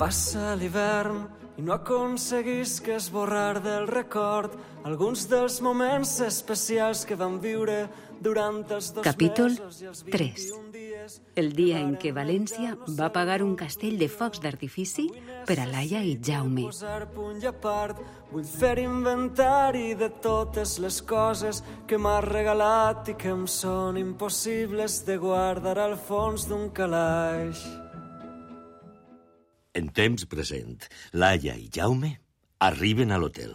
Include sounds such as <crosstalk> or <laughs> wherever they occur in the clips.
Passa l'hivern i no aconseguís que esborrar del record alguns dels moments especials que vam viure durant els dos Capítol mesos i els 3. 21 dies El dia en què València va pagar un castell de focs d'artifici per a Laia i Jaume. posar punt i part vull fer inventari de totes les coses que m'has regalat i que em són impossibles de guardar al fons d'un calaix En temps present, Laia i Jaume arriben a l'hotel.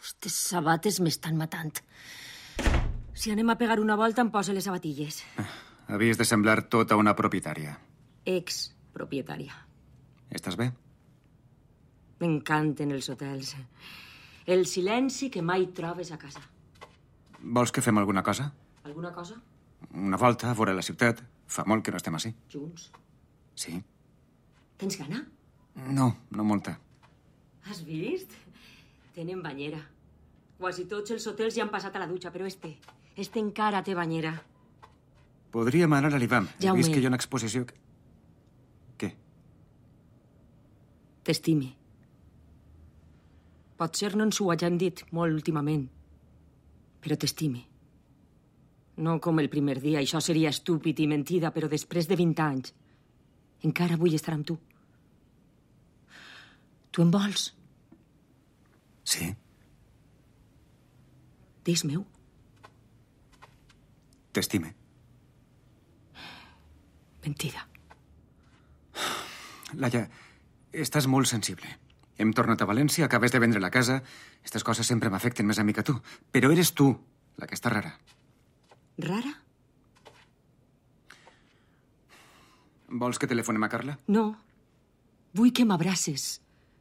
Estes sabates m'estan matant. Si anem a pegar una volta, em posa les sabatilles. Havies de semblar tota una propietària. Ex-propietària. Estàs bé? M'encanten els hotels. El silenci que mai trobes a casa. Vols que fem alguna cosa? Alguna cosa? Una volta a veure la ciutat. Fa molt que no estem així. Junts. Sí? Tens gana? No, no molta. Has vist? Tenen banyera. Quasi tots els hotels ja han passat a la dutxa, però este... Este encara té banyera. Podríem anar a l'Ivam. He Jaume. vist que hi ha una exposició... que- Què? T'estime. Potser no ens ho hagin dit molt últimament, però t'estime. No com el primer dia, això seria estúpid i mentida, però després de 20 anys encara vull estar amb tu. Tu em vols? Sí? Dis meu? T'estime. Mentida. Laia, estàs molt sensible. Hem tornat a València, acabes de vendre la casa... Aquestes coses sempre m'afecten més a mi que a tu. Però eres tu la que està rara. Rara? Vols que telefonem a Carla? No. Vull que m'abraces.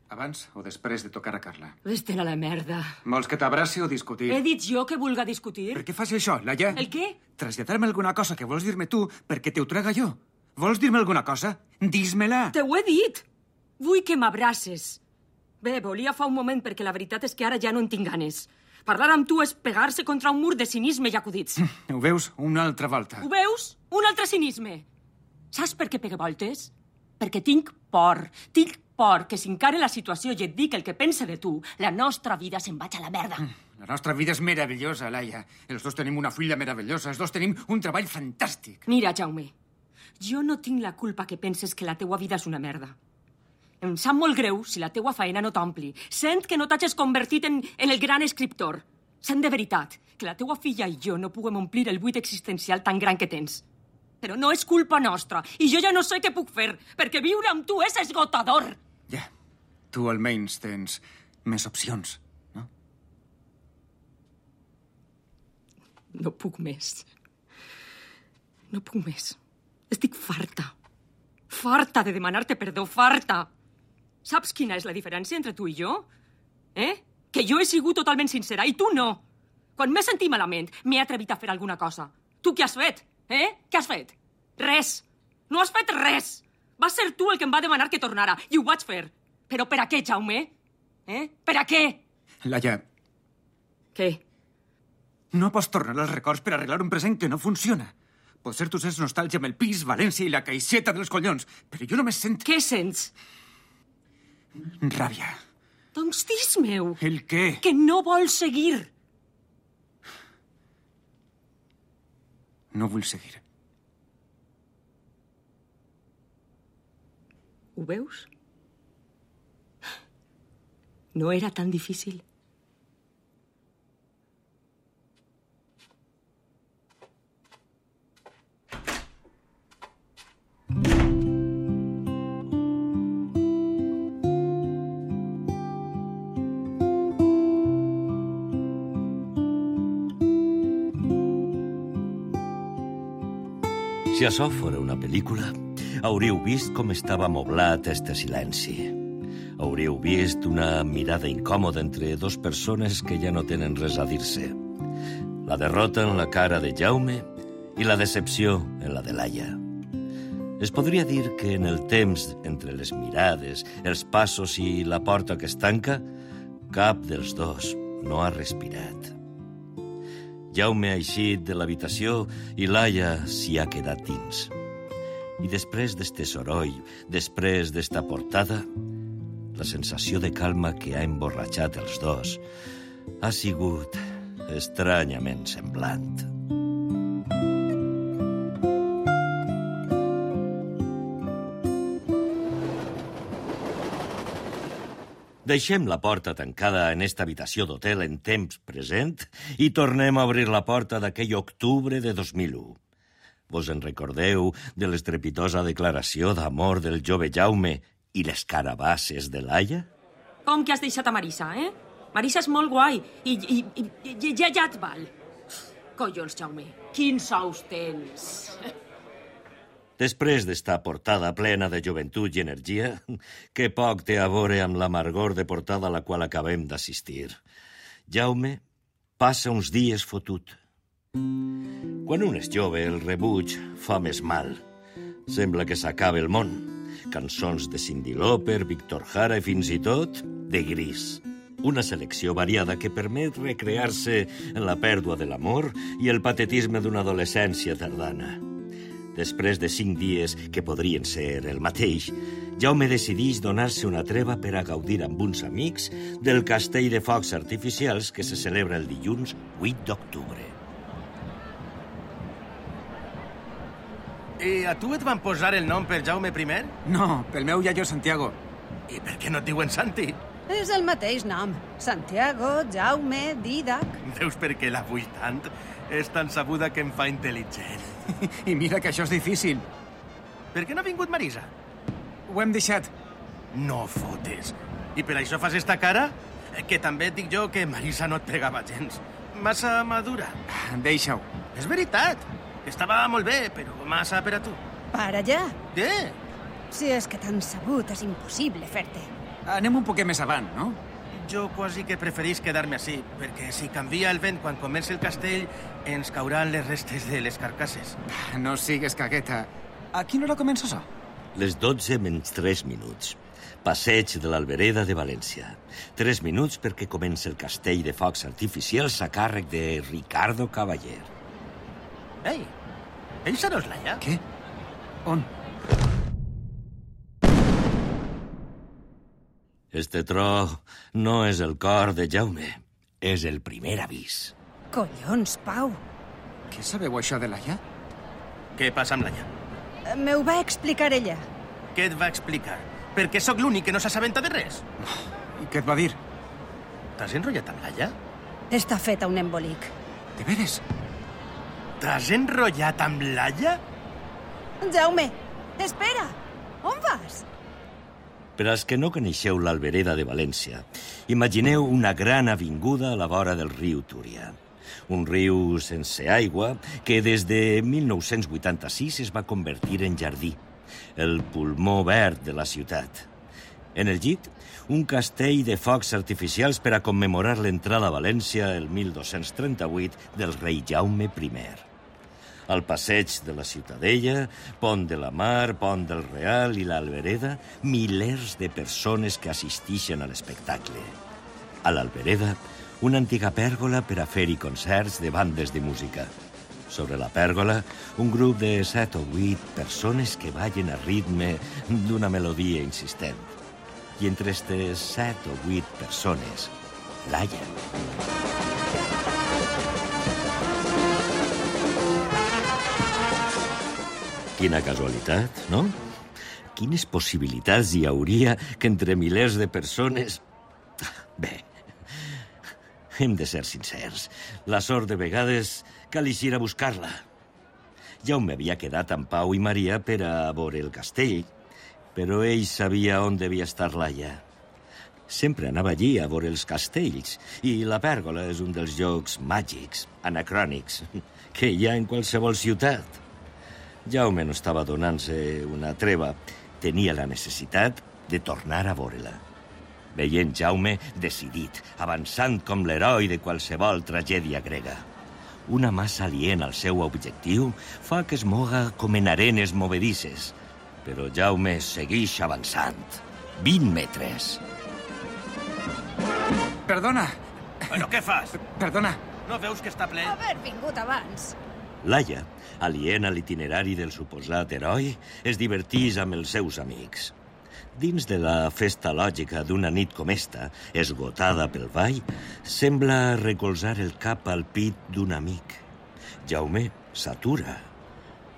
Abans o després de tocar a Carla? Vés-te'n a la merda. Vols que t'abraci o discutir? He dit jo que vulga discutir? Per què fas això, Laia? El què? Traslladar-me alguna cosa que vols dir-me tu perquè te ho traga jo. Vols dir-me alguna cosa? Dis-me-la. Te ho he dit. Vull que m'abraces. Bé, volia fa un moment perquè la veritat és que ara ja no en tinc ganes. Parlar amb tu és pegar-se contra un mur de cinisme i acudits. Ho veus? Una altra volta. Ho veus? Un altre cinisme. Saps per què pegue voltes? Perquè tinc por. Tinc por que si encara la situació i et dic el que pense de tu, la nostra vida se'n vaig a la merda. La nostra vida és meravellosa, Laia. Els dos tenim una filla meravellosa, els dos tenim un treball fantàstic. Mira, Jaume, jo no tinc la culpa que penses que la teua vida és una merda. Em sap molt greu si la teua feina no t'ompli. Sent que no t'hagis convertit en, en el gran escriptor. Sent de veritat que la teua filla i jo no puguem omplir el buit existencial tan gran que tens. Però no és culpa nostra, i jo ja no sé què puc fer, perquè viure amb tu és esgotador. Ja. Tu almenys tens més opcions, no? No puc més. No puc més. Estic farta. Farta de demanar-te perdó, farta. Saps quina és la diferència entre tu i jo? Eh? Que jo he sigut totalment sincera i tu no. Quan m'he sentit malament, m'he atrevit a fer alguna cosa. Tu què has fet? Eh? Què has fet? Res. No has fet res. Va ser tu el que em va demanar que tornara i ho vaig fer. Però per a què, Jaume? Eh? Per a què? Laia, Què? no pots tornar als records per arreglar un present que no funciona. Potser tu sents nostàlgia amb el pis, València i la caixeta dels collons, però jo només sent Què sents? ràbia. Doncs dis meu. El què? Que no vols seguir. No vull seguir. Ho veus? No era tan difícil. Si això fora una pel·lícula, hauríeu vist com estava moblat este silenci. Hauríeu vist una mirada incòmoda entre dos persones que ja no tenen res a dir-se. La derrota en la cara de Jaume i la decepció en la de Laia. Es podria dir que en el temps entre les mirades, els passos i la porta que es tanca, cap dels dos no ha respirat. Jaume ha eixit de l'habitació i Laia s'hi ha quedat dins. I després d'este soroll, després d'esta portada, la sensació de calma que ha emborratxat els dos ha sigut estranyament semblant. Deixem la porta tancada en esta habitació d'hotel en temps present i tornem a obrir la porta d'aquell octubre de 2001. Vos en recordeu de l'estrepitosa declaració d'amor del jove Jaume i les carabasses de Laia? Com que has deixat a Marisa, eh? Marisa és molt guai i, i, i, i ja, ja et val. Collons, Jaume, quins sous tens? Després d'esta portada plena de joventut i energia, <laughs> que poc té a veure amb l'amargor de portada a la qual acabem d'assistir. Jaume passa uns dies fotut. Quan un és jove, el rebuig fa més mal. Sembla que s'acaba el món. Cançons de Cindy Lauper, Víctor Jara i fins i tot de Gris. Una selecció variada que permet recrear-se en la pèrdua de l'amor i el patetisme d'una adolescència tardana. Després de cinc dies, que podrien ser el mateix, Jaume decideix donar-se una treva per a gaudir amb uns amics del castell de focs artificials que se celebra el dilluns 8 d'octubre. I a tu et van posar el nom per Jaume I? No, pel meu iaio Santiago. I per què no et diuen Santi? És el mateix nom. Santiago, Jaume, Didac... Veus per què la vull tant? És tan sabuda que em fa intel·ligent. I mira que això és difícil. Per què no ha vingut Marisa? Ho hem deixat. No fotes. I per això fas esta cara? Que també et dic jo que Marisa no et pegava gens. Massa madura. Deixa-ho. És veritat. Estava molt bé, però massa per a tu. Para ja. Què? Si és que tan sabut és impossible fer-te. Anem un poquet més avant, no? Jo quasi que preferís quedar-me així, perquè si canvia el vent quan comença el castell, ens cauran les restes de les carcasses. No sigues cagueta. A quina hora comença això? Les 12 menys 3 minuts. Passeig de l'Albereda de València. 3 minuts perquè comença el castell de focs artificials a càrrec de Ricardo Cavaller. Ei, ells no és l'Alla? Què? On? Este tro no és el cor de Jaume, és el primer avís. Collons, Pau. Què sabeu això de l'Aia? Què passa amb l'Alla? Eh, Me ho va explicar ella. Què et va explicar? Perquè sóc l'únic que no s'assabenta de res. I què et va dir? T'has enrotllat amb l'Alla? Està feta un embolic. De veres? T'has enrotllat amb l'Alla? Jaume, espera! On vas? Per als que no coneixeu l'Albereda de València, imagineu una gran avinguda a la vora del riu Túria. Un riu sense aigua que des de 1986 es va convertir en jardí, el pulmó verd de la ciutat. En el llit, un castell de focs artificials per a commemorar l'entrada a València el 1238 del rei Jaume I al passeig de la Ciutadella, Pont de la Mar, Pont del Real i l'Albereda, milers de persones que assistixen a l'espectacle. A l'Albereda, una antiga pèrgola per a fer-hi concerts de bandes de música. Sobre la pèrgola, un grup de set o vuit persones que ballen a ritme d'una melodia insistent. I entre aquestes set o vuit persones, Laia. Quina casualitat, no? Quines possibilitats hi hauria que entre milers de persones... Bé, hem de ser sincers. La sort de vegades cal eixir a buscar-la. Jaume havia quedat amb Pau i Maria per a veure el castell, però ell sabia on devia estar l'Aia. Sempre anava allí a veure els castells, i la pèrgola és un dels llocs màgics, anacrònics, que hi ha en qualsevol ciutat. Jaume no estava donant-se una treva. Tenia la necessitat de tornar a veure-la. Veient Jaume decidit, avançant com l'heroi de qualsevol tragèdia grega. Una massa alien al seu objectiu fa que es moga com en arenes movedisses. Però Jaume segueix avançant. 20 metres. Perdona, Bueno, què fas? perdona. No veus que està ple? Haver vingut abans. Laia, aliena a l'itinerari del suposat heroi, es divertís amb els seus amics. Dins de la festa lògica d'una nit com esta, esgotada pel ball, sembla recolzar el cap al pit d'un amic. Jaume s'atura.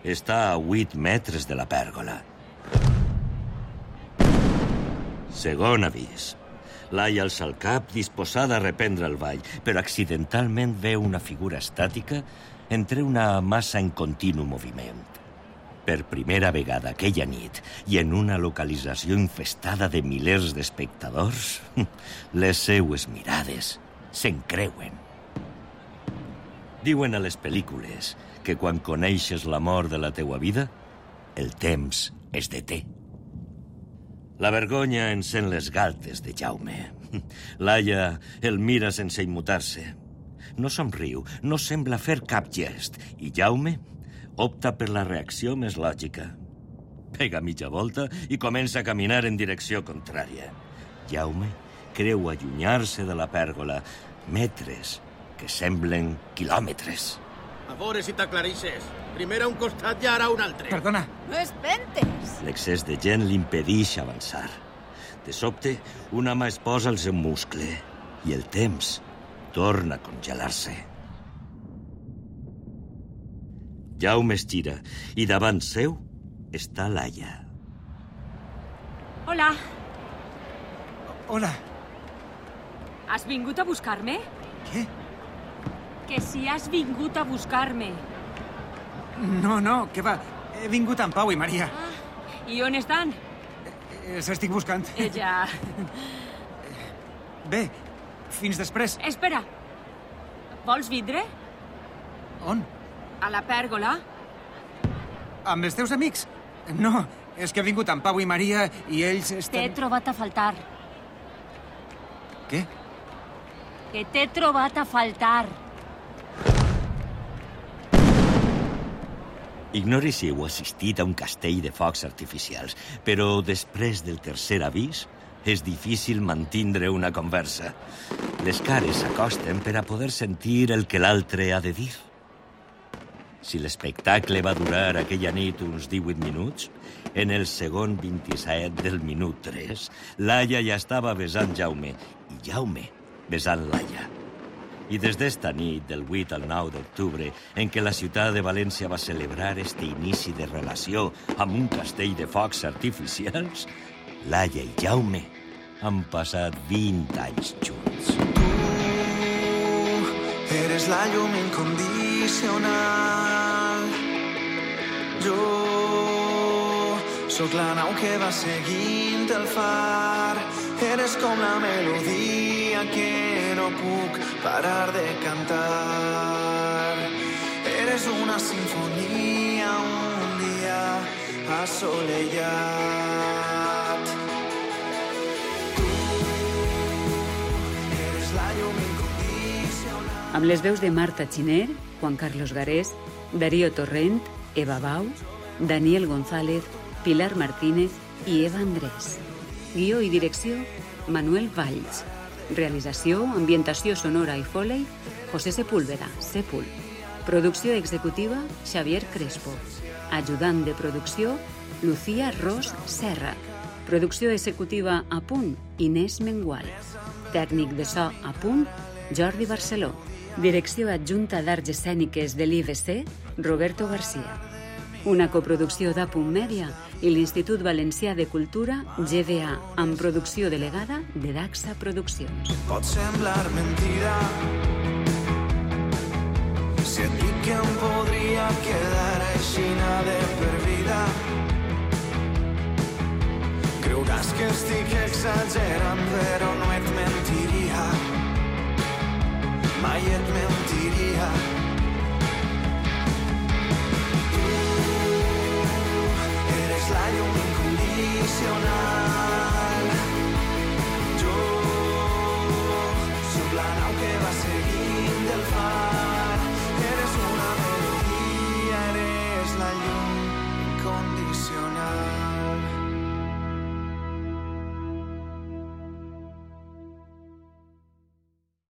Està a 8 metres de la pèrgola. Segon avís. Laia alça el cap, disposada a reprendre el ball, però accidentalment veu una figura estàtica entre una massa en continu moviment. Per primera vegada aquella nit, i en una localització infestada de milers d'espectadors, <laughs> les seues mirades s'encreuen. Diuen a les pel·lícules que quan coneixes l'amor de la teua vida, el temps es deté. La vergonya encén les galtes de Jaume. <laughs> Laia el mira sense immutar-se. No somriu, no sembla fer cap gest, i Jaume opta per la reacció més lògica. Pega mitja volta i comença a caminar en direcció contrària. Jaume creu allunyar-se de la pèrgola, metres que semblen quilòmetres. A veure si t'aclareixes. Primer a un costat i ara a un altre. Perdona, No espentes! L'excés de gent l'impedeix avançar. De sobte, una mà es posa al seu muscle i el temps torna a congelar-se. Jaume es gira i davant seu està Laia. Hola, hola. has vingut a buscar-me? Què? Que si has vingut a buscar-me. No, no, què va? He vingut amb Pau i Maria. I on estan? Els estic buscant. Ella... Bé, fins després. Espera. Vols vidre? On? A la pèrgola? Amb els teus amics? No, és que he vingut amb Pau i Maria i ells T'he estan... trobat a faltar. Què? Que t'he trobat a faltar. Ignori si heu assistit a un castell de focs artificials, però després del tercer avís és difícil mantindre una conversa. Les cares s'acosten per a poder sentir el que l'altre ha de dir. Si l'espectacle va durar aquella nit uns 18 minuts, en el segon 27 del minut 3, Laia ja estava besant Jaume i Jaume besant Laia. I des d'esta nit, del 8 al 9 d'octubre, en què la ciutat de València va celebrar este inici de relació amb un castell de focs artificials, Laia i Jaume han passat 20 anys junts. Eres la llum incondicional. Jo sóc la nau que va seguint el far. Eres com la melodia que no puc parar de cantar. Eres una sinfonia un dia assolellat. Amb les veus de Marta Xiner, Juan Carlos Garés, Darío Torrent, Eva Bau, Daniel González, Pilar Martínez i Eva Andrés. Guió i direcció, Manuel Valls. Realització, ambientació sonora i foley, José Sepúlveda, Sepul. Producció executiva, Xavier Crespo. Ajudant de producció, Lucía Ros Serra. Producció executiva a punt, Inés Mengual. Tècnic de so a punt, Jordi Barceló. Direcció adjunta d'Arts Escèniques de l'IBC, Roberto García. Una coproducció d'Apunt Mèdia i l'Institut Valencià de Cultura, GVA, amb producció delegada de Daxa Produccions. pot semblar mentida si et dic que em podria quedar aixina de per vida. Creuràs que estic exagerant però no et mentiria. Mai et mentiria